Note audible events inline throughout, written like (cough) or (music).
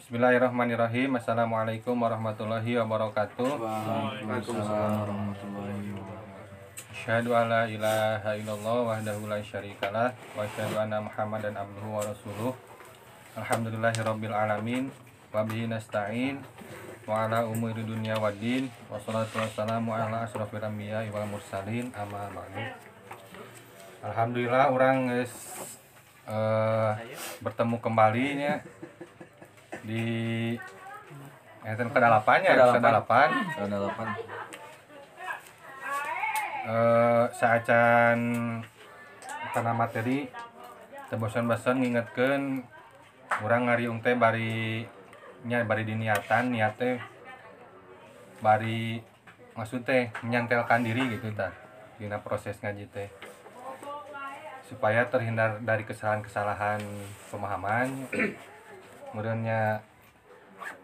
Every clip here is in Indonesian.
Bismillahirrahmanirrahim. Assalamualaikum warahmatullahi wabarakatuh. Waalaikumsalam warahmatullahi wabarakatuh. Asyhadu an la ilaha illallah wahdahu la syarikalah wa asyhadu anna Muhammadan abduhu wa rasuluh. Alhamdulillahirabbil alamin wa bihi nasta'in wa ala umuri dunya waddin wa salatu wassalamu ala asrofil anbiya wal mursalin amma ba'du. Alhamdulillah orang guys eh, bertemu kembali nya di ke dalapannya Kedalapan. episode dalapan Ada delapan. eh saacan karena materi tebosan-bosan ngingetkeun urang ngariung teh bari nya bari diniatan niat teh bari maksud teh menyantelkan diri gitu tah dina proses ngaji teh supaya terhindar dari kesalahan-kesalahan pemahaman kemudiannya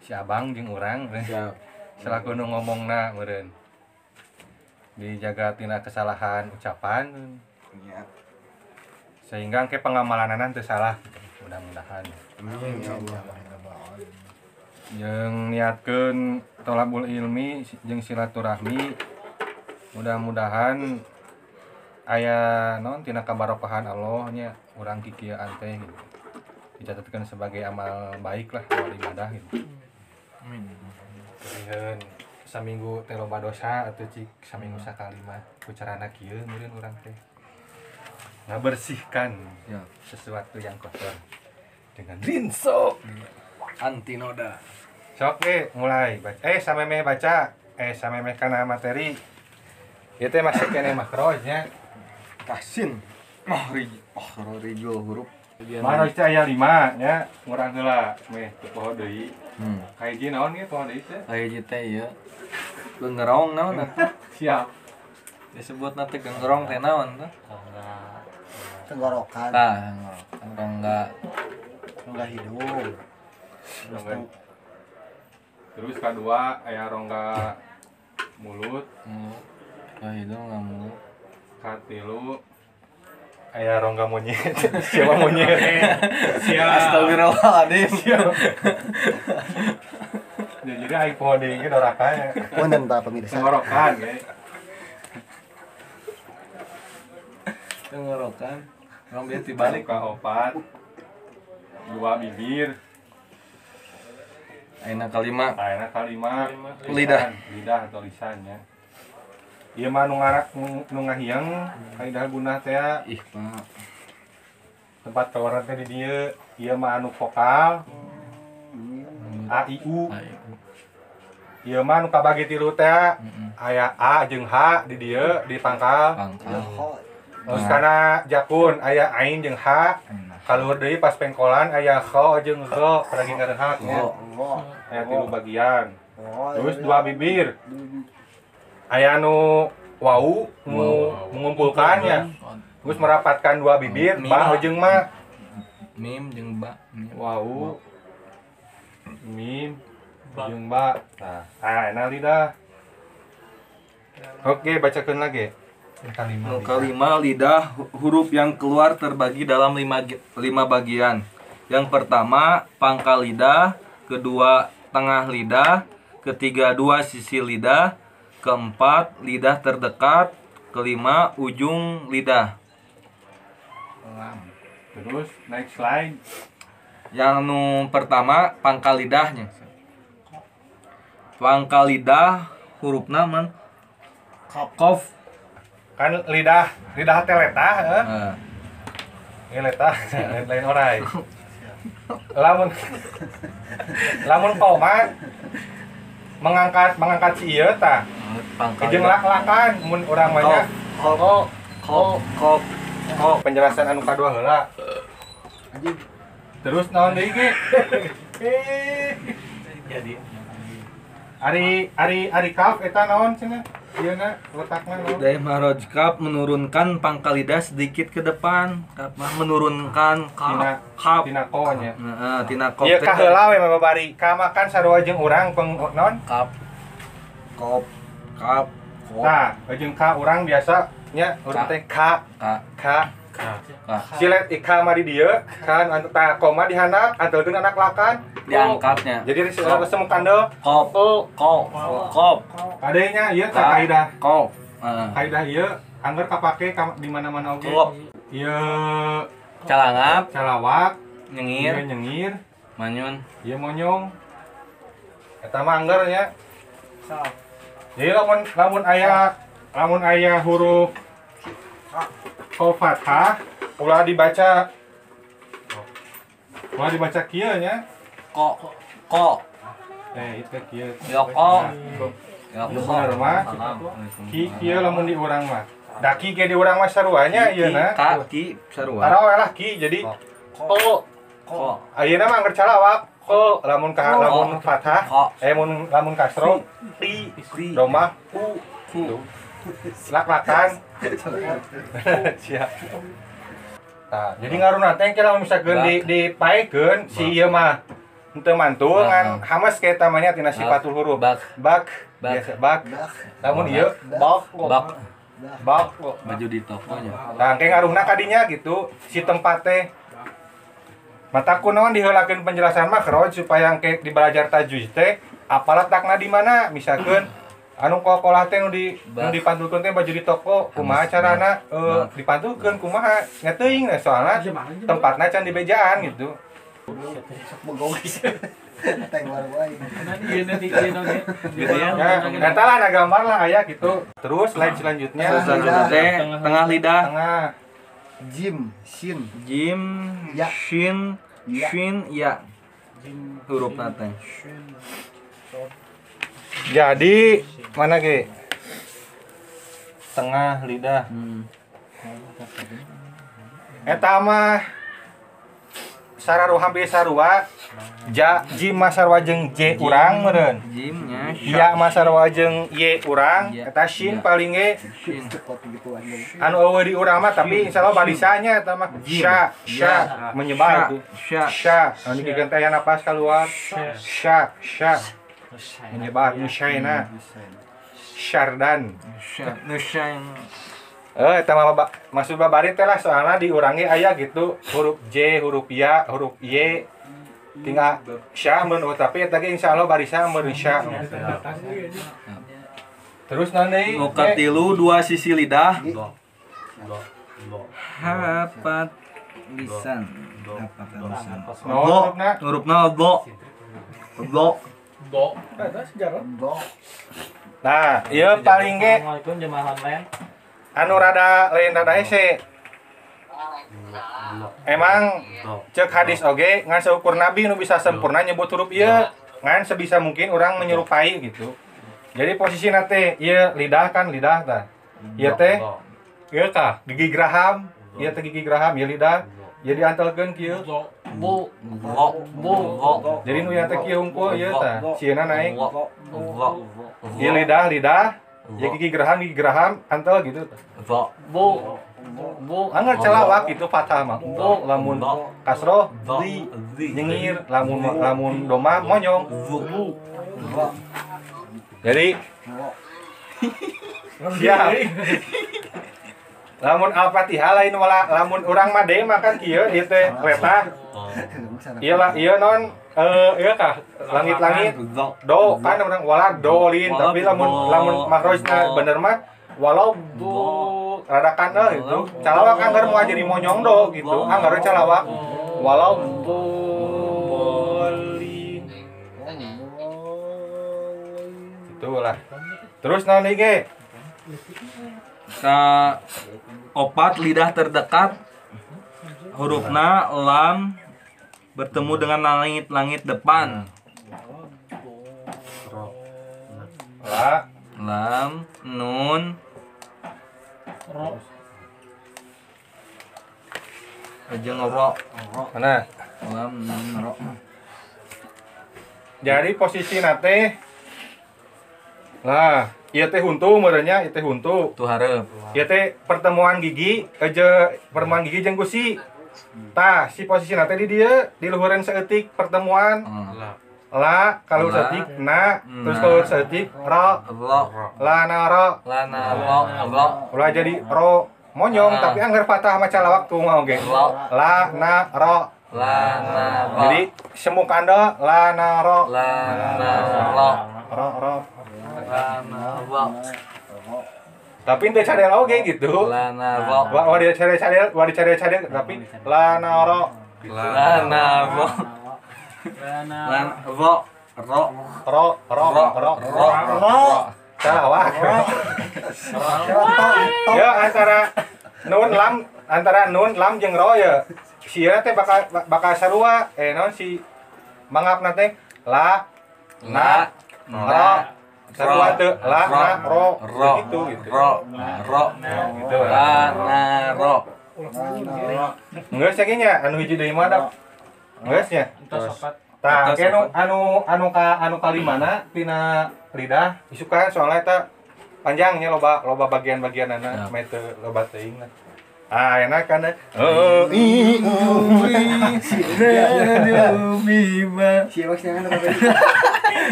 si abang jeung urang Siap. (laughs) selaku nu ngomongna meureun dijaga tina kesalahan ucapan Iya. sehingga ke pengamalanan teu salah mudah-mudahan Amin ya Allah. yang niatkeun tolabul ilmi jeung silaturahmi mudah-mudahan aya non tina kabarokahan Allah nya urang kikieuan teh gitu dicatatkan sebagai amal baik lah amal ibadah gitu Amin. Kemudian saminggu teh loba dosa atau cik saminggu sakali mah kucarana kieu meureun urang teh ngabersihkan Ya. sesuatu yang kotor dengan rinso Anti noda. sok mulai baca eh sameme baca eh sameme kana materi ieu teh masih kene makrojnya Tahsin. Mahrij. Mahrijul huruf. Makroj teh aya 5 nya ngurang heula meh teu poho deui Hmm. kaiji naon ge poho deui teh Kayak gitu ya. Gengerong naon atuh? (laughs) siap Disebut nanti gengerong teh naon tuh? tenggorokan Tah, gengerong enggak. enggak hidung Rongga- terus kedua aya rongga mulut Mulut. Enggak hidung enggak mulut. katilu aya rongga monyet. (laughs) Siapa monyet? Siap. Astagfirullahaladzim. Ya, jadi aing poho deui ge dorakanya punten pak pemirsa? Tenggorokan ge Tenggorokan. Orang biar dibalik. ka opat. Dua bibir. Aina kalima. ayeuna kalima Lidah. lidah atau lisannya ieu mah nu ngarak nu ngahiang kaidah gunah teh. Ih, Pak. tempat keluaran teh di dieu. Ieu mah anu vokal. A i u. Ieu mah nu kabagi tilu teh. Mm-mm. aya a jeung h di dieu di pangkal. Pangkal. terus kana jakun aya ain jeung h. Kaluhur deui pas pengkolan aya kho jeung ngarehat nya Oh. oh aya tilu bagian. Terus dua bibir aya nu wau nu mengumpulkannya terus merapatkan dua bibir Mim. bah jeung ma. Mim jeung ba. Mim. wau. Mim jeung ba. Nah ah enak lidah oke bacakeun lagi. Kalimat Nu kelima lidah hu- huruf yang keluar terbagi dalam lima, lima bagian. Yang pertama pangkal lidah, kedua tengah lidah, ketiga dua sisi lidah, keempat lidah terdekat, kelima ujung lidah. terus next slide Yang nu pertama pangkal lidahnya. Pangkal lidah hurufna man kof. kan lidah lidah teh letah eh? Nah, ini letah (laughs) lain orai (laughs) lamun lamun koma mengangkat mengangkat si tah pangkal jeung lak-lakan mun urang banyak Kof. Kof. Kof. Kof. oh penjelasan anu kadua heula terus naon deui ge Jadi ari ari ari kaf eta naon cenah ieu na letakna naon Daya Maharaj Kap menurunkan pangkal lidah sedikit ke depan. Mah menurunkan tina kap. Kap. tina ko nya Nah, tina kop. ieu teh ka heula we babari ka makan sarua jeung urang peng Kap. Kop. Kap. Kop. Nah, jeung ka urang biasa nya Ka. teh Ka. K Ka. Silet ika mah di dieu kan tah koma di handap antelkeun anak lakan Diangkatnya. jadi resem kandel Kop. Kop. Kop. adanya ieu tah Ka. kaidah Kop. Heeh. kaidah ieu angger kapake ka di mana-mana oge ieu Calangap. calawak Nyengir. ieu nyengir Manyun. ieu monyong eta mah angger nya jadi lamun lamun aya lamun aya huruf ko fathah ulah dibaca. Ulah dibaca kieu nya Kok. Kok. eh itu kieu Ya kok. Ya Ieu bener mah ki kieu lamun di urang mah daki ge di urang mah saruanya ieu na. Ka. Ki. Sarua. Taraweh lah ki. Jadi ko. Kok. ayeuna mah angger calawak. Ko. Lamun ka lamun fathah. Eh mun lamun kasro. Ti domah ku. Ku. Lak-lakan (laughs) siap. Nah, jadi ngaruh nanti yang kalau misalkan di dipaekeun si ieu mah. Henteu mantul ngan hamas kayak tamanya tina sifatul huruf Bak. bak. Bak. biasa bak. Lamun ieu bak. Bak. bak. Baju di tokonya. nah kayak ngaruhna kadinya gitu si tempat teh mata kunaon diheulakeun penjelasan mah keroj supaya engke dibelajar tajwid teh apa letakna di mana misalkan anu kokolah teh di nu Bak. dipantulkeun teh baju di toko kumaha carana eh Bak. dipantulkeun kumaha ngeteuing nah soalna tempatna can di bejaan gitu wae. Gitu ya. ya lah ada gambar lah aya gitu terus slide selanjutnya tengah lidah. tengah Jim, Shin, Jim, Ya. Shin, Ya. Shin, ya. Huruf nate. Jadi mana ge tengah lidah. Hmm. Eta mah sararu hampir sarua. Ja jim mah sarua jeung j urang meureun. Jimnya iya mah sarua jeung y urang. Ya. eta shin Ya. paling ge anu eueuh di urang mah tapi insyaallah barisannya eta mah. Sya sya menyebar tuh. Sya. sya anu teh napas keluar sya sya menyebar musyaina syardan Sya. Nusyain. Eh, ba- maksud babari teh lah soalnya diurangi aya gitu huruf J, huruf Ya, huruf Y tinggal sya mun oh, tapi eta ge insyaallah barisa mun sya. Terus nanti Nu katilu dua sisi lidah. Hapat lisan. Hapat lisan. No, Lo. hurufna. Hurufna lo. Lo. Bok. Nah, ieu paling ge Assalamualaikum jemaah online. anu rada lain rada hese. Emang cek hadis oge ngan seukur nabi nu bisa sempurna nyebut huruf ieu ngan sebisa mungkin orang menyerupai gitu. Jadi posisi nate ieu lidah kan lidah tah. Ieu teh ieu tah gigi geraham, ieu teh gigi geraham ieu lidah. Jadi antelkeun kieu. Bu, bu, Lo. Jadi nu teh kieu hungkul ieu tah. Sieuna naik. Lo. Ieu lidah lidah. Ya gigi geraham gigi geraham antel gitu. tah. Lo. bu, bu. Angger celawak gitu fathah mah. Bu lamun kasroh di nyengir lamun lamun doma monyong. Lo. Jadi siap. (laughs) lamun al-fatihah lain wala lamun urang mah deui makan kieu ieu teh reta. Ieu lah ieu non. Eh ieu kah? Langit-langit. do kan orang wala dolin tapi lamun lamun makrojna bener mah walau bu rada kana gitu calawak anggar mau jadi monyong do gitu. Anggar calawak walau bolin itulah. Terus nanti ge Ka opat lidah terdekat hurufna lam bertemu dengan langit-langit depan. lah Lam, nun, jeung ro. mana Lam, nun, ro. jadi posisi nate lah ieu teh huntu merenya ieu teh huntu. Tu hareup. ieu teh pertemuan gigi aja pertemuan gigi jeung gusi. Tah si posisi nate di dia di luhuran seetik pertemuan. Hmm. la kalau La. setik na terus Na. kalau setik ro. Ro. La na ro. Lana ro ro. Ulah jadi ro. Monyong tapi anggar patah maca waktu mau ge Ro. la na ro. Lana ro. Jadi semuk anda la na ro. Lana ro ro. Ro ro Nah, tapi itu cadel oke gitu. Lana nah, rok, wah dia cadel cadel wah dia cadel cadel tapi lana rok. lana rok, lana rok, rok rok rok rok rok, cawak. ya antara nun lam antara nun lam jeung ro ya sia teh bakal bakal sarua. Eh non si mangap nanti? la na ro sarua teu la na ro. ro. Gitu gitu. Ro. Ro. Gitu lana ro. Geus ya nya anu hiji deui mah da geus nya Tah, anu, anu anu ka anu kalimana tina lidah? Isukan soalnya eta panjangnya loba loba bagian-bagian anak mete loba teuing. Ah, enak kan ya? Oh, i, umi, ya, ya, ya. umi, ba. Siapa sih yang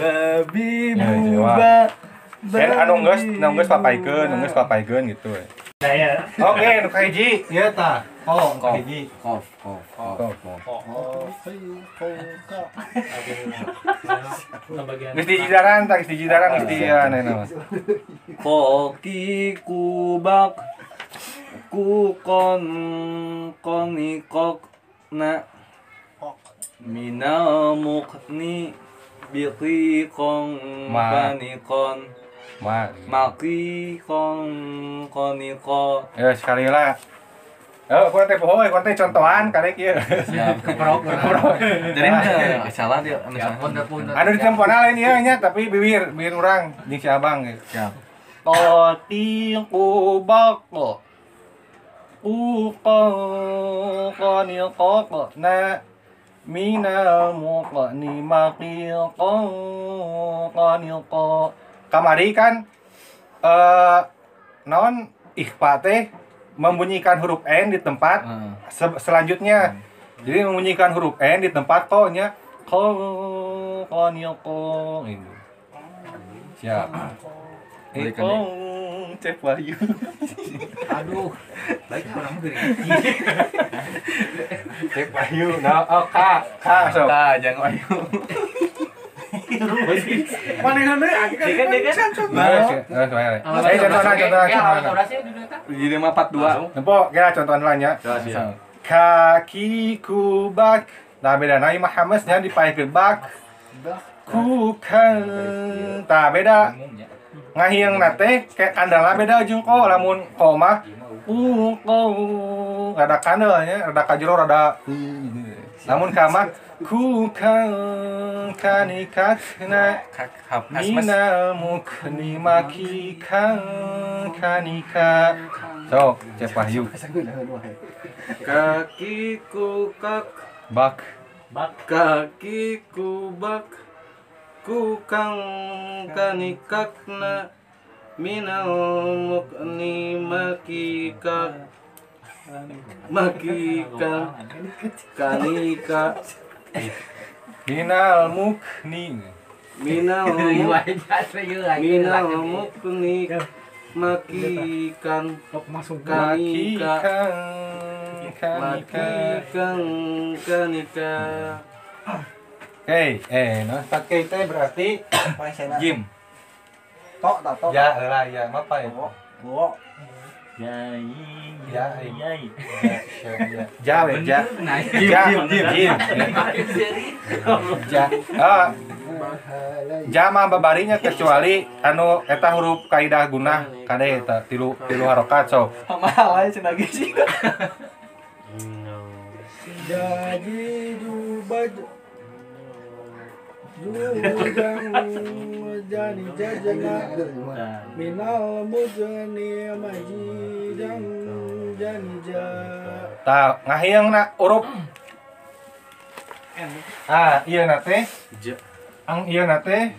Babi, buba. Dan anu nggak, nggak papaikeun, papai papaikeun gitu. Eh. Nah ya. Oke, nu kaiji. Iya ta. Oh, kaiji. Kof, oh kof, kof. Geus di jidaran, tak geus di jidaran geus di aneh Koki kubak ku kon koni kok na mina mukni biqi kong kani kon Ma. maki kong koni ko Ya sekali lah. Oh, kau teh poho, kau teh contohan karek ieu. (laughs) jadi ente salah dia anu. Anu di tempona lain ieu nya, tapi bibir, bibir urang jeung si Abang. Siap. Toti kubako Kamari kan uh, non ikhfa teh membunyikan huruf n di tempat hmm. se selanjutnya. Hmm. jadi membunyikan huruf n di tempat ko nya ko ko ko gitu siap Cep Wahyu. (laughs) Aduh, baik orang gede. Cep Wahyu, no. oh kak, kak, so. kak, jangan Wahyu. Mana yang Kaki kubak. Nah, beda nai Muhammadnya. Kukan. Nah, beda. Ya ngahiyang nate kayak kandala beda jengko oh, lamun koma uh kau ada kandelnya ada kajero ada, namun kama ku kan kanika kakna minal mukni maki kan kanika so cep wahyu. Kakiku kak. Bak bak. Kakiku bak kukang kanikakna minal mukni makika makika kanika. Minal mukni. Minal (laughs) muk minal mukni Makikan kanika. Makikan kanika Oke, eh, nah pakai teh berarti (coughs) Jim. Tok, tok, tok. Ya, lah, ya, apa ya? Yai. Ya, Yai. Ja, we, ja Ja, Jim, Jim Ja, ah, jama babarinya kecuali anu eta huruf kaidah gunah kade eta tilu tilu harokat so. Mahal aja cenah ge sih Jadi jubaj Mujang mujani jajana Minal mujani majidang janija Tak, ngahiang nak urup. Ah, iya nate Ang iya nate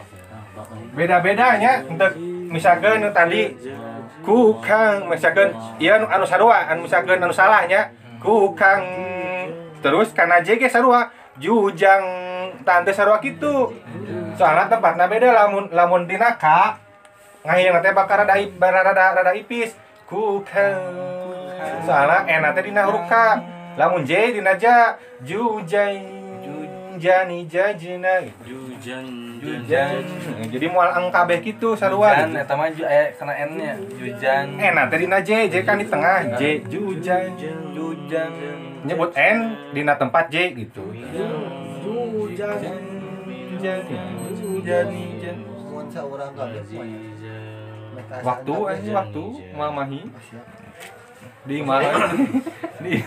Beda-bedanya untuk misalkan tadi. Kukang, misalkan iya anu sarua, anu misalkan anu salahnya. Kukang Terus karena JG sarua jujang hutan teh sarua kitu. Soalnya tempatna beda lamun lamun dina ka ngahiyang teh bakal rada rada rada ipis. Ku ka soalnya enak teh dina huruf lamun j dina ja jujai jani jajina. Jujan jujan jadi mual ang kabeh kitu sarua. Jujan gitu. eta mah eh kena N-nya. Jujan. enak teh dina j j kan di tengah. J jujan Jujan. Nyebut n dina tempat j gitu Hujan. jadi waktu aja waktu mamahi di mana (laughs) di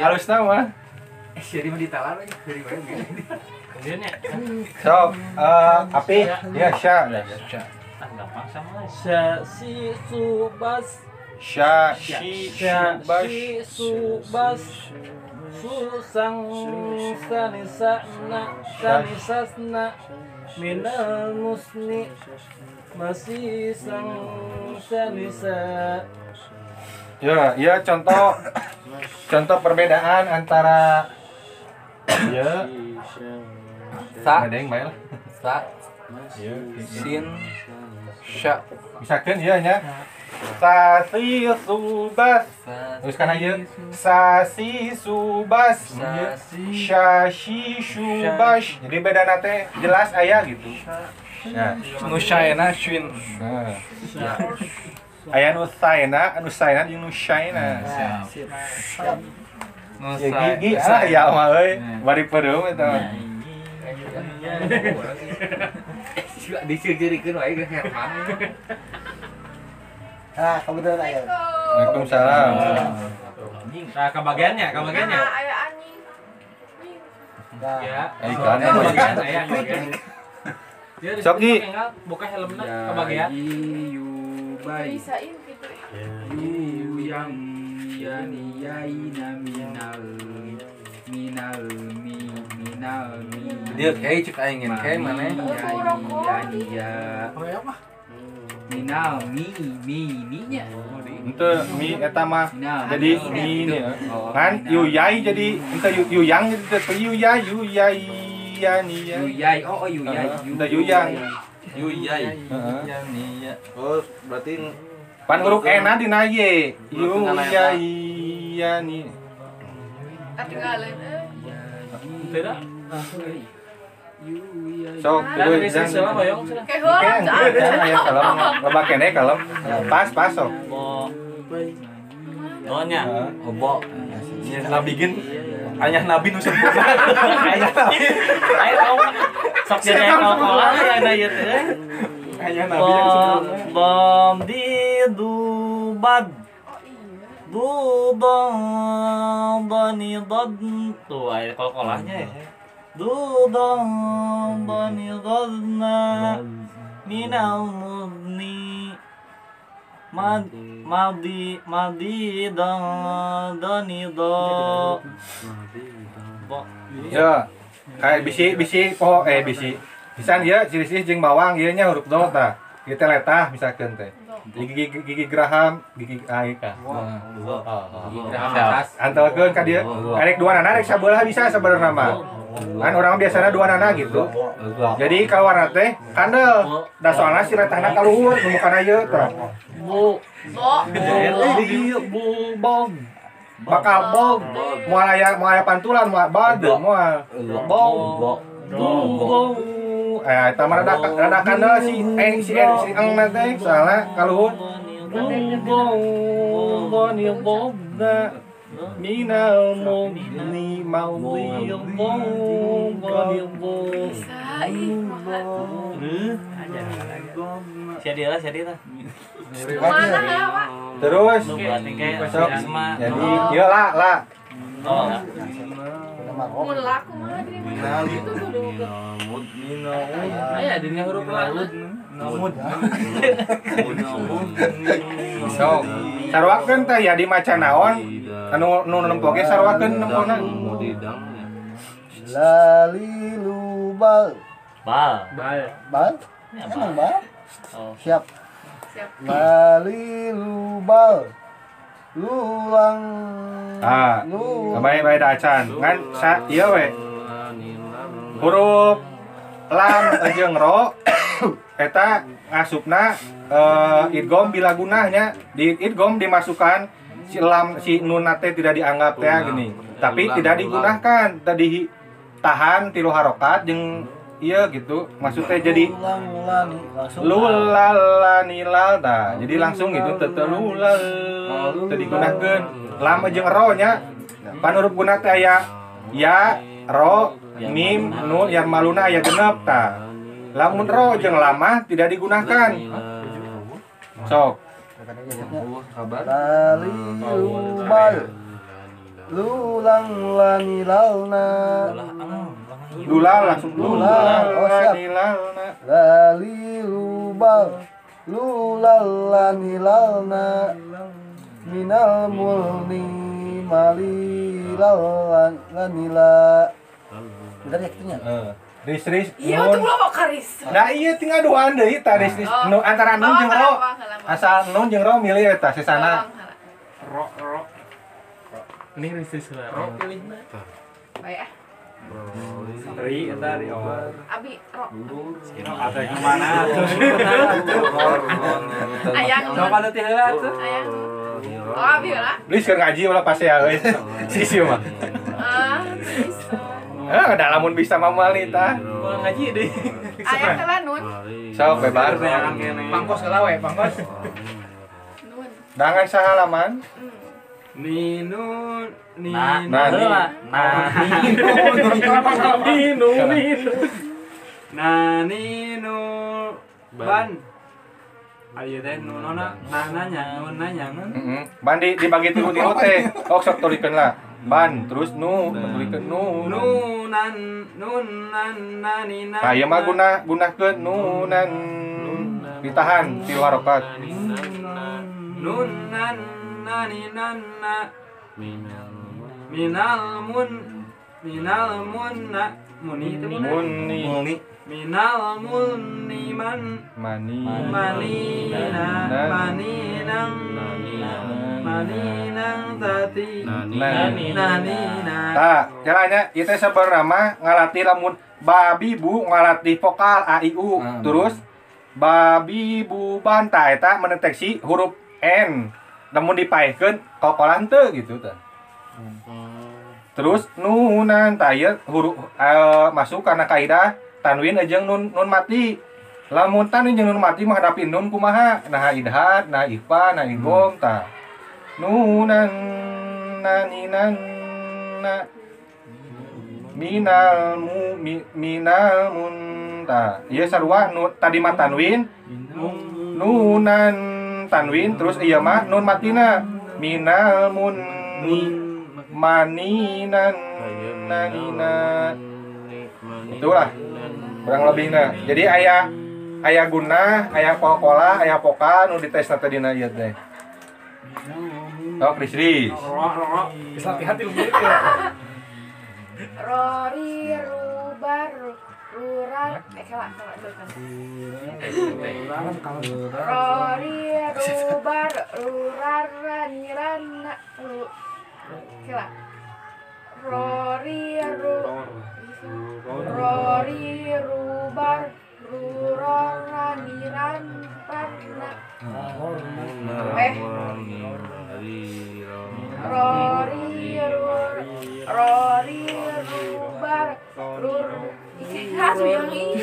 halus nama Seri mah ditalar lagi. Gini. Kemudian ya. so eh api ya sya Ah, gampang sama lah. Sya si subas sya shi bas si subas susang sanisana sanisasna minal musni masih sang sanisa ya ya contoh contoh perbedaan antara ya. Sa, ada yang lah sa, ya sin, sya. misalkan iya nya sasi subas. Teruskan aja. Sasi subas. Sasi. Shubash Jadi beda nate jelas ayah gitu. Nah, Nusyayna syun. nah. Ayah Nusaina, Nusaina jeung Nusaina Ya gigi ah ya mah euy. Bari pereum eta disegirikeun wae ke Herman Ah, kebetulan aya. Waalaikumsalam nah kebagiannya kebagiannya Nah, aya anjing. Nah, ya Eh, kan. kebagian aya kebagian Dia Sok, Gi. tinggal buka helmnya kebagian Bisain gitu. yang yani yaina minal minal mi minal mi Dia kayak cek aing ngen kayak mana? ya minal mi mi minya Ente mi eta mah Minal jadi mi ini ya. Kan Yuyai jadi ente yu- Yuyang jadi teh Yuyai Yuyai ya nih ya. oh oh yuyai Heeh, udah yuyang. Yuyai. Heeh. Ya nih ya. Oh, berarti Pan huruf N dina Y. Huruf N eta. Yuyai ya tidak Sok dan jangan. jangan aya kalem. Loba kene kalem. Pas pas sok. mau obo. Ya nabi gen ayah nabi nu nabi. kamu sok jadi kalau ya ada ya teh. Nabi yang. Bom di dubad Dudang dani dad Tuh air kol-kolahnya ya Mudni Mad Madi Madi dang dani do Bo Ya. Kayak bisi bisi poho eh bisi. Pisan ieu ciri-ciri jeung bawang ieu nya huruf do tah. Ieu teh letah misalkeun teh. Gigi gigi, gigi geraham, gigi ai ka. Antelkeun ka dieu. Karek dua nana rek sabeulah bisa sebenarnya mah. Kan orang biasanya dua nana gitu. Jadi kalau warna teh kandel. Da soalna si letahna kaluhur bukan ieu tah. Bu Bo. Bu bom Bakal bom. Moal aya moal aya pantulan moal bad moal. Bom. Bom. Eh, eta mah rada rada kandel si eh si eh si eng teh soalna kaluhur. Maudhi bom boni bom. Siapa dia lah Mana ya, Pak? Terus jadi ieu lah lah. Oh, Mun laku mah? Itu huruf. So, sarwakeun teh ya di maca naon? Anu nu nempoke sarwakeun nempona. Lalilubal. Bal. Bal? Ya, Emang bal. bal? Oh. Siap. Siap. Lalilubal. Lulang. Ah, Lu. bae bae da acan. Ngan sa ieu we. huruf lam jeung ro (coughs) eta ngasupna eh, idgom bila gunahnya di idgom dimasukkan si lam si nun teh tidak dianggap teh gini tapi tidak digunakan tadi tahan tilu harokat jeung iya gitu. Maksudnya jadi Ulang ulani langsung. lulalanilal dah jadi langsung gitu tetep lulal. Tadi gunakan lama jeung ro nya. Pan huruf guna teh aya ya ro mim nun yang maluna aya genep tah lamun ro jeung lama tidak digunakan. Sok. Lali lubal. Lulang lani lulal langsung Lulal, oh, siap. Lali lubal. Lulal lani lalna. Minal mulni mali lalan lanila. Bener ya kitunya? Ris ris Iya, tuh lo mau karis. Nah iya tinggal duaan deui tah ris ris Oh. nu antara nun jeung ro asal nun jeung ro milih eta sesana Ro ro. Ini risis lah. Ro pilihna. Baik ah. Ri eta ri awal. Abi, ro. Ro ada gimana tuh? Ayang. Coba nanti heula tuh. Ayang. Oh, abi lah. Please keur ngaji ulah pas ya euy. Sisi mah. Ah, bisa. Eh, ada lamun bisa mamal nih tah. Mau ngaji deh. Ayang telah nun. Sok kene. Pangkos lah we, pangkos. Nun. Dangan sahalaman. Hmm. Ninu. ni. Nah, nah ni. (laughs) nah ninu. Ninu nah ninu. Ban. Ayo teh nu nona nah nanya nu nanya. Nu Heeh. Bandi dibagi tilu-tilu (laughs) teh. Oh sok tulikeun lah. Ban terus nu tulikeun nu. nu nan nun nan nani nan Nah, mah guna gunakeun nunan ditahan tilu harokat. nun nan minal mun minal munna muni itu muni. Muni. Minal munni man mani. Manina. Maninang maninang tati. Nani. nanina Tah, caranya ieu teh sebenarnya mah ngalatih lamun babi bu ngalatih vokal a i u. Hmm. Terus babi bu ban tah eta mendeteksi huruf n. Namun dipaekeun kokolan teu gitu tah. Terus nunan ieu huruf eh, masuk karena kaidah tanwin jeung nun nun mati. Lamun tanwin jeung nun mati menghadapi nun kumaha? Nah idhat, nah ifa, nah igom tah. Nunan naninan na minal mu mi, minal munta iya sarua nu, tadi mah tanwin nunan tanwin terus iya mah nun matina minal mun maninan nanina itulah kurang lebihnya jadi ayah ayah guna ayah pokola ayah poka nu dites tadi dina ieu teh Oh, Kris Kris. Bisa hati-hati lu. Rori, rubar, rural, eh kelak, kelak dulu kan. Rori, rubar, rurar, raniran, ru, kelak. Rori, ru, Rori, rubar, rurar, raniran, parna. Eh, Rori, rur, Rori, rubar, rur. Ih, Hasu yang ini.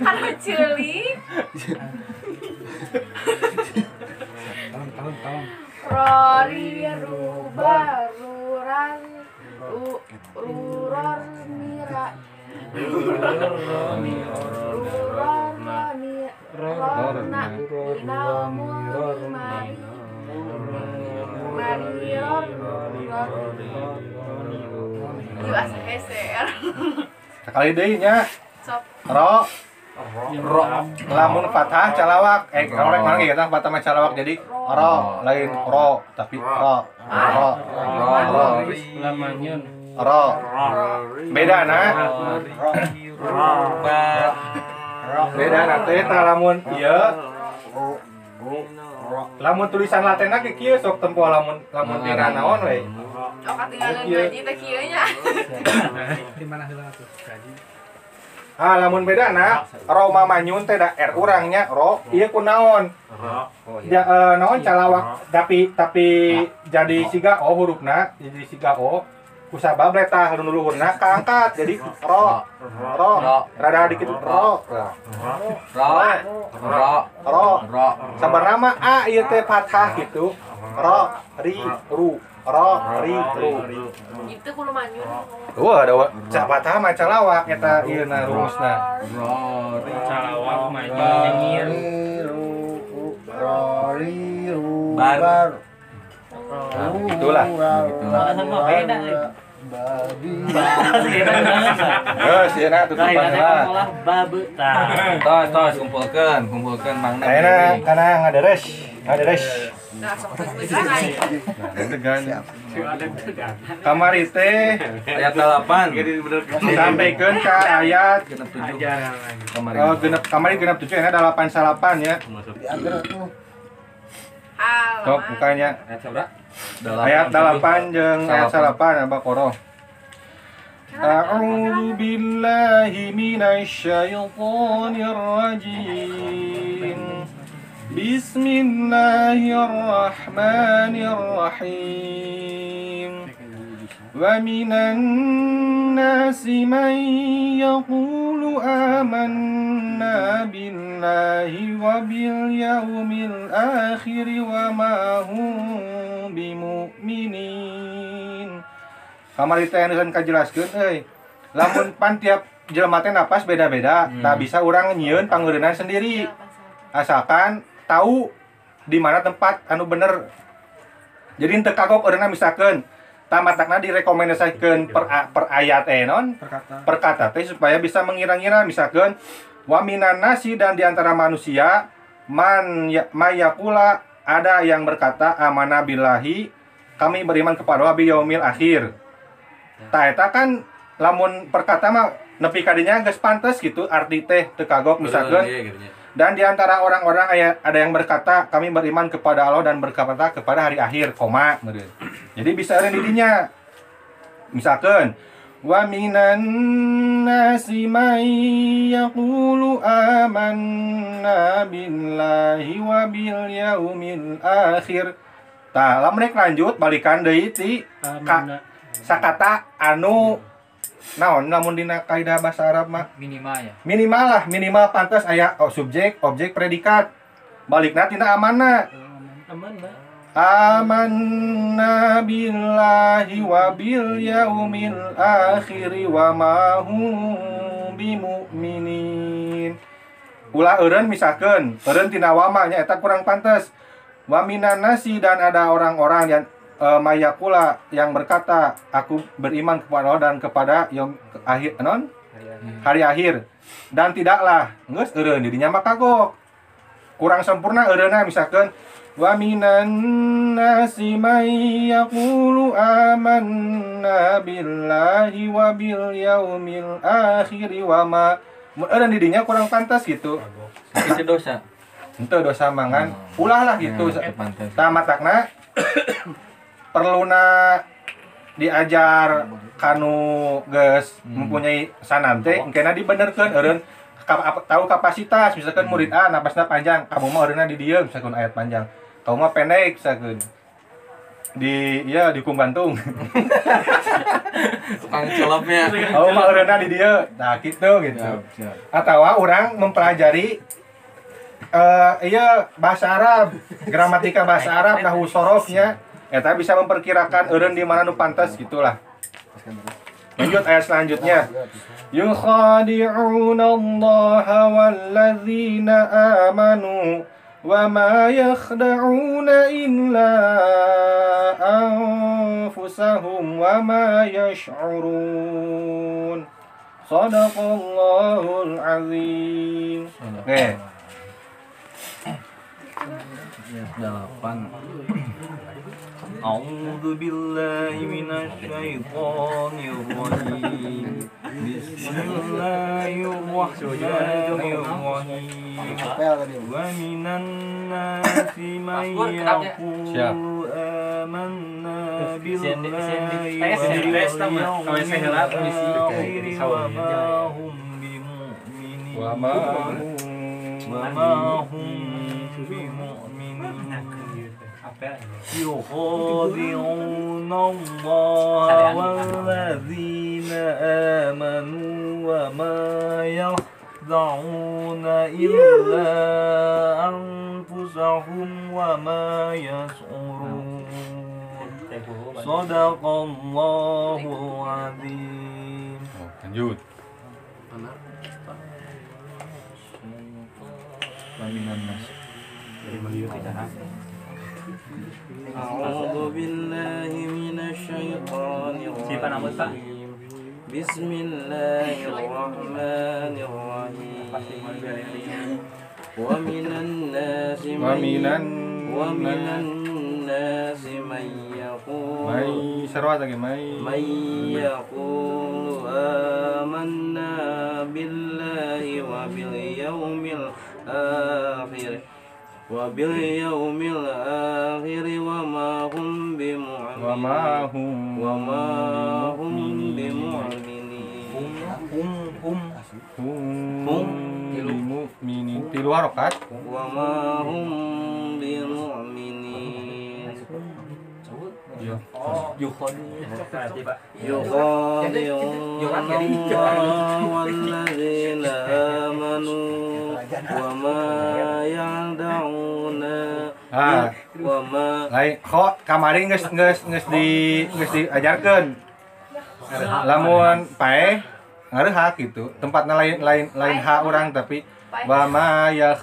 Kan celi. Rori, rubar, ruran, ru, ruran, mira. Ruran, mira. Rorna, namun, mari. Marion, Yuk Sekali deui nya. Ro ro lamun fathah calawak eh orang orang gitu fathah mah calawak jadi ro lain ro tapi ro ro ro ro beda na beda na teh tah lamun ieu lamun tulisan latenna ke kieu sok tempo lamun lamun tina naon we. Oh ketinggalan gaji teh kieu nya. Di mana heula tuh? Gaji. ah lamun beda na ro mamanyun teh da r urangnya ro ieu kunaon Oh ja, eh, naon calawak? Tapi tapi jadi siga o hurufna jadi siga o kusabab eta luhurna kaangkat jadi ro. ro. Rada dikit ro. Ro. Ro. ro. Ro. sabar nama a ieu teh fathah gitu. Ro. Ri ru. Ro. Ri ru. Itu kulo manyun. Wah, ada cak fathah mah calawak eta ieu na rumusna. Ro. Calawak mah Nyengir. Rori Bar. Rubar. Nah, begitulah. beda Babi. Geus ieu na tutupan lah. Tos, tos, kumpulkan, kumpulkan Mang Nem Ayeuna ini. kana ngaderes, ngaderes. Nah, sok tegan ai. Nah, tegan. Kamari teh Ayat 8. sampaikeun ka ayat Genep 7. Kemarin. oh, genep kamari genep 7 ena 8 salapan ya. Sok mukanya. Ayat sabra. Ayat 8 jeung ayat 8 Abah Koro. A'udzu billahi minasy rajim. Bismillahirrahmanirrahim. ومن الناس من يقول آمنا بالله وباليوم الآخر وما هم بمؤمنين kamar itu yang nusan kajelaskeun euy lamun (coughs) pan tiap jelema teh napas beda-beda tak bisa orang nyieun pangeureunan sendiri asalkan tahu di mana tempat anu bener jadi teu kagok eureuna misalkeun tamatakna direkomendasikeun per, per ayat eh non Perkata. perkata teh supaya bisa mengira-ngira misalkan wa minan nasi dan di antara manusia man ya, mayakula ada yang berkata amanah billahi kami beriman kepada wabi yaumil akhir ta eta kan lamun perkata mah nepi kadinya geus pantes gitu arti teh teu kagok misalkan Iya, nya. Dan di antara orang-orang ada yang berkata kami beriman kepada Allah dan berkata kepada hari akhir, koma. Jadi bisa ada didinya. Misalkan wa minan nasi may yaqulu amanna billahi wa bil yaumil akhir. Tah, lamun rek lanjut balikan deui ti ka, sakata anu naon? Lamun dina kaidah bahasa Arab mah? Minimal ya. minimal lah minimal pantas aya oh, subjek objek predikat. Balikna tina amanah amanna. Billahi wa bil yaumil akhir wa ma hum bimu'minin. Ulah eureun misalkeun eureun tina wama nya eta kurang pantas wa minan nasi dan ada orang-orang yang eh, mayakula yang berkata aku beriman kepada Allah dan kepada yang akhir non hari akhir. Dan tidaklah geus eureun didinya mah kagok. Kurang sempurna eureuna misalkan wa minan nasi may yaqulu amanna billahi wa bil yaumil akhir wa ma. Eureun didinya kurang pantas gitu. Itu dosa. ente dosa mangan. Ulah lah gitu. Ya, pantas. tamatakna perluna diajar kanu geus mempunyai sanan teh engkena dibenerkeun eureun tahu kapasitas misalkan murid A napasna panjang kamu mah eureunna di dieu misalkan ayat panjang. Kamu mah pendek misalkan di ya di Kumbantung (laughs) Tukang celopnya. kamu mah eureunna di dieu nah gitu gitu. Atau orang mempelajari eh iya bahasa Arab gramatika bahasa Arab nahu sorofnya Ya, eta bisa memperkirakan eureun di mana nu pantas gitulah lanjut ayat selanjutnya yukhadi'una Allah walladzina amanu wa ma yakhda'una illa anfusahum wa ma yash'urun Sadaqallahul azim. Oke. Okay. A'udzu billahi minasyaitonir rajim Bismillahirrahmanirrahim Apel tadi. Wa minan nasi man yaqulu amanna billahi tes, tes, tama. Kawin saya heula, komisi. wa يخادعون الله والذين آمنوا وما يخدعون إلا أنفسهم وما يشعرون صدق الله العظيم lanjut أعوذ بالله من الشيطان? الرجيم. بسم الله الرحمن الرحيم. ومن الناس من ومن الناس من يقول من يقول آمنا بالله وباليوم الآخر. وباليوم الآخر وما هم بمؤمنين Wa ma hum وما هم bimuminin. بمؤمنين Hum Hum. bimuminin. Tilu harokat وما هم بمؤمنين يخادعون الله والذين آمنوا وما يخدعون Ah, وما lain kok kamari geus geus geus di geus diajarkeun. Lamun pae ngareha gitu. Tempatnya lain lain lain ha orang tapi wa ma yah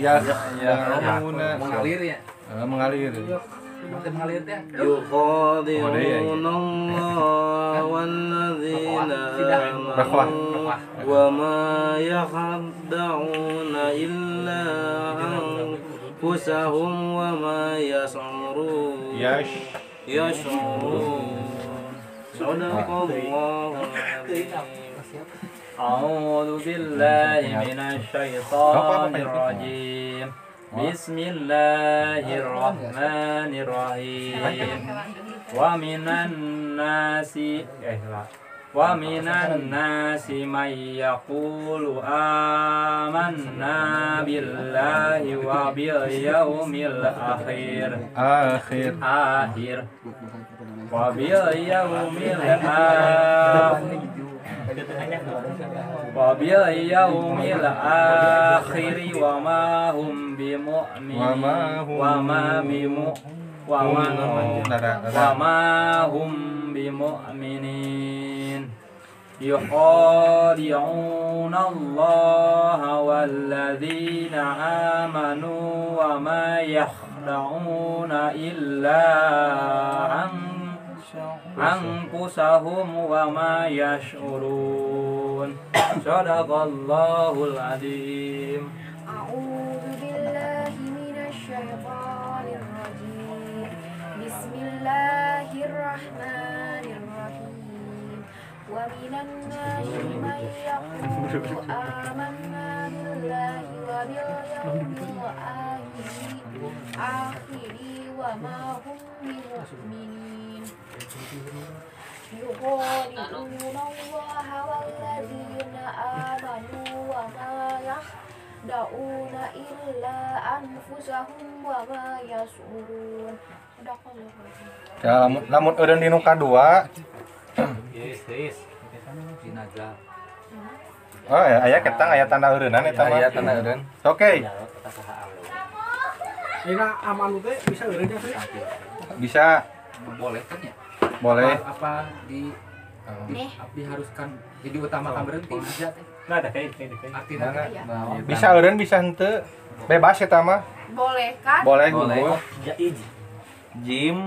yah yauna Mengalir ya. Eh, mengalir. Makin mengalir teh. يخادعون الله والذين. آمنوا وما يخدعون إلا أنفسهم وما يشعرون Yash يشعرون صدق الله العظيم أعوذ بالله من الشيطان الرجيم بسم الله الرحمن الرحيم. ومن الناس. ومن الناس من يقول آمنا بالله وباليوم الأخير akhir آخر. وباليوم الآخر. وباليوم الآخر وما هم بمؤمنين وما هم وما هم بمؤمنين. يخادعون الله والذين آمنوا وما يخدعون إلا أن- أنفسهم وما يشعرون صدق الله العظيم أعوذ بالله من الشيطان الرجيم بسم الله الرحمن الرحيم ومن الناس من يقول آمنا بالله وباليوم الآخر آخر وما هم بمؤمنين يخادعون الله والذين آمنوا وما يخدعون إلا أنفسهم وما يشعرون صدق الله العظيم Ya, lamun lamun eureun di nu kadua Jenazah. Oh, ya, aya ketang aya tanda eureunan eta mah. Aya tanda eureun. Oke, Ini aman teh bisa eureunnya sih. bisa Boleh kan ya? boleh. Apa di Nih. diharuskan jadi utamakan berhenti bisa teh. Nggak ada kayak kayak. Artinya. Bisa eureun bisa henteu. Bebas eta mah. Boleh kan? Boleh, Boleh. gugur. Jim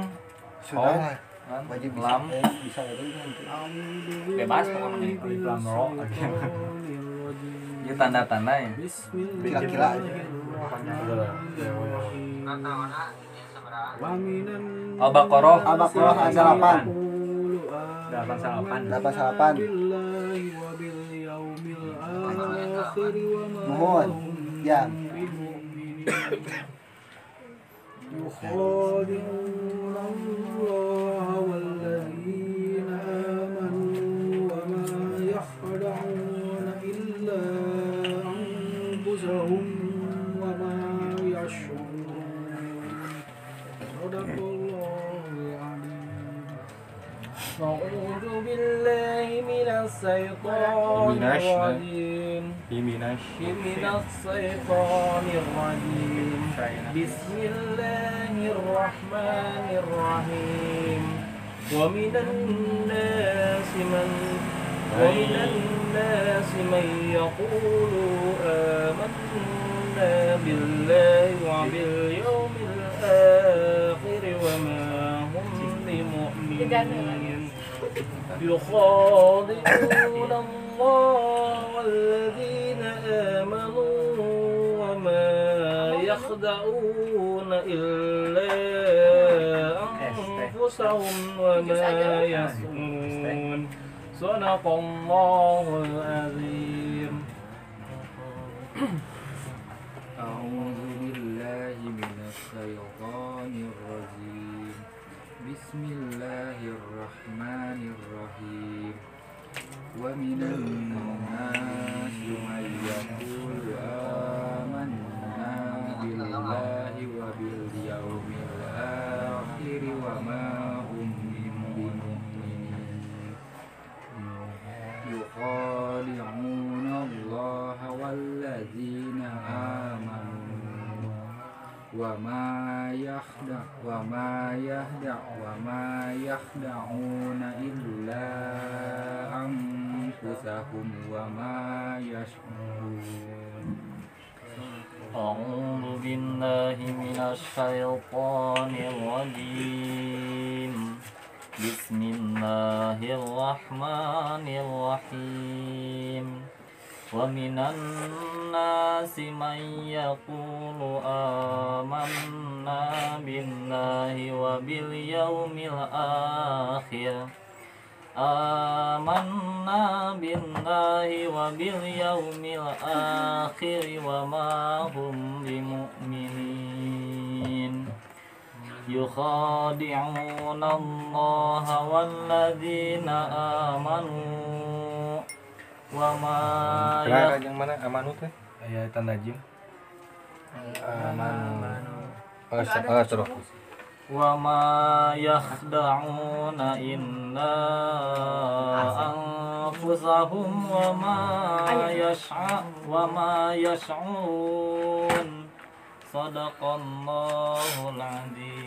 Sudah. Wajib. Lam. Eh, bisa eureun. Bebas pokoknya. Ieu tanda-tanda ya. Kila-kila aja. Al-Baqarah Al-Baqarah ayat 8. Delapan salapan. 88. Mohon. Ya. يخادعون الله والذين آمنوا وما يخدعون إلا أنفسهم أعوذ بالله من الشيطان. الرجيم. من الشيطان الرجيم. بسم الله الرحمن الرحيم. ومن الناس من ومن الناس من يقول آمنا بالله وباليوم الآخر وما هم بمؤمنين. يخادعون الله والذين آمنوا وما يخدعون إلا أنفسهم وما يشعرون صدق الله العظيم. أعوذ بالله من الشيطان الرجيم. بسم الله الرحمن الرحيم. ومن الناس من يقول الشيطان الرجيم بسم الله الرحمن الرحيم ومن الناس من يقول آمنا بالله وباليوم الآخر آمنا بالله وباليوم الآخر وما هم بمؤمنين يخادعون الله والذين آمنوا وما Kira yang mana amanu teh? Ayat tanda jim Amanu. Oh, sa- oh, suruh. وما يخدعون إلا أنفسهم وما يشع وما يشعرون صدق الله العظيم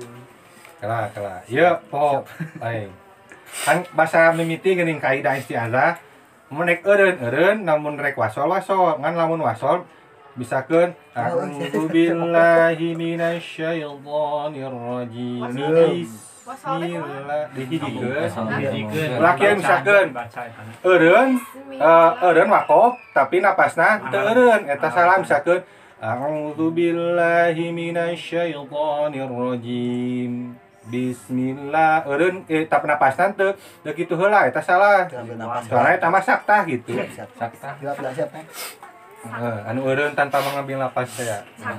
kela kela ya po lain (laughs) kan bahasa mimiti gening kaidah istiazah mun rek eren eureun namun rek wasol wasol. Ngan lamun wasol bisa kan a'udzu billahi minasyaitonir rajim Lakian misalkan Eureun eh, Eureun wakof tapi napasna teu eureun. Eta salah misalkan A'udzu billahi minasyaitonir rajim Bismillah. Eureun eh tapi napasna teu teu kitu heula eta salah. Nafas. Soalnya eta mah sakta gitu. Siap. Heeh, anu eureun tanpa mengambil napas saya. Ya,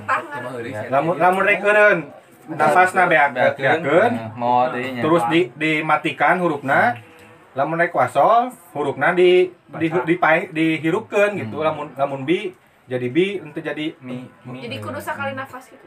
saya. Lamun lamun rek eureun napasna beak beakeun mau terus di dimatikan hurufna lamun rek wasol hurufna di di di, dihirupkeun gitu lamun lamun bi jadi bi untuk jadi mi mi jadi kudu sakali nafas gitu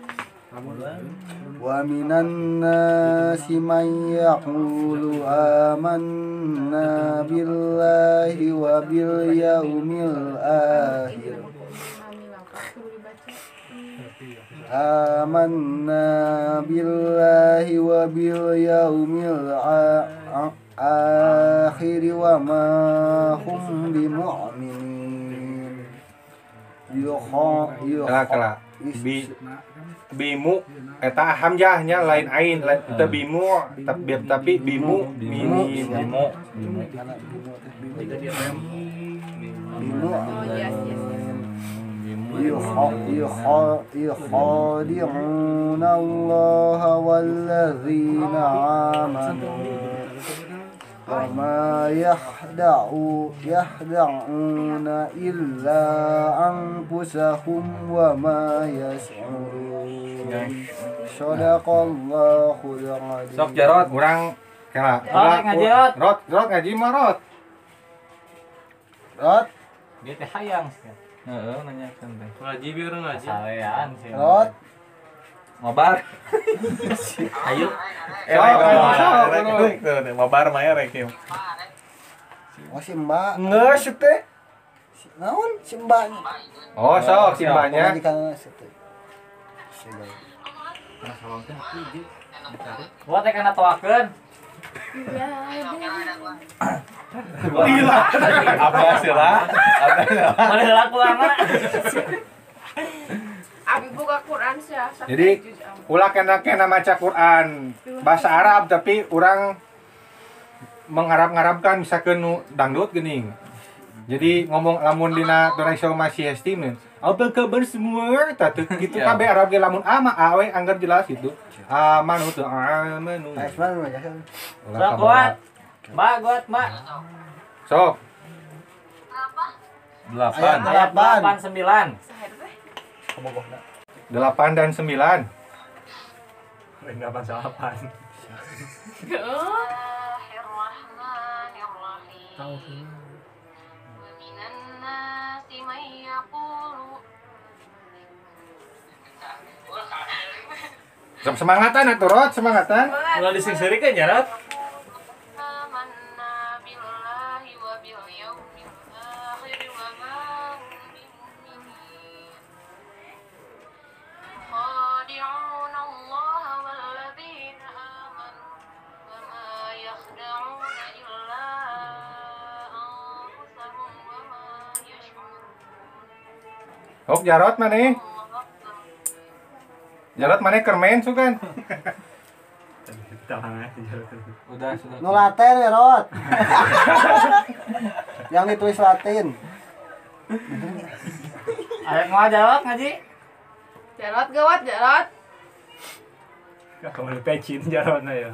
ومن الناس من يقول آمنا بالله وباليوم الآخر Mami langkah tuh dibaca. آمنا بالله وباليوم الآخر وما هم بمؤمنين يخا Kala kala. Bi bimu eta hamzahnya lain ain lain kita bimu tapi tapi bimu Bimu. mimi Bimu. bimu Oh yes yes yes. يخ- يخ- يخادعون الله والذين آمنوا وما يخدعوا يخدعون إلا أنفسهم وما يشعرون صدق الله العظيم Sok Jarot. kurang kala Rot, ngaji, Rot. rot rot ngaji mah rot Rod, Dia teh hayang sih. Heeh, nanyakeun teh. Ngaji biar ngaji. Salean sih. Rod, Mabar. (laughs) Ayo. Eh, rek, rek, rek, tuh, tuh, mabar mah ya rek. oh si mbak, nggak sih teh naon si mbak oh sok. Si mbak. Gua teh kana toakeun. Ya, Gila. Apa sih lah? Apa sih lah? Heula kurangna. Abi buka Quran sih. ya, sampai Jadi, ulah kena kena maca Quran bahasa Arab tapi orang mengharap-harapkan misalkan nu dangdut gini jadi ngomong lamun dina Indonesia masih estimen apa kabar semua tatu (laughs) gitu Ya. kabeh Arab ge lamun ama awe anggar jelas itu amanu tuh amanu Nah, sebenarnya aja kan. Ulah kuat. Mbak, kuat, Mbak. sok Delapan. Ayat Delapan. 8 kebobohna. 8 dan 9. Lain 8 salapan. Tahu. Semangatan atau Rod, semangatan. Ulah dising-seurik kan Rod. Oh jarot mana? Ya? Jarot mana ya? kermen kan? Udah, sudah. Nu latin ya Rot. Yang ditulis Latin. Ayo mau jarot ngaji? Jarot gawat jarot. Kamu pecin jarotnya ya.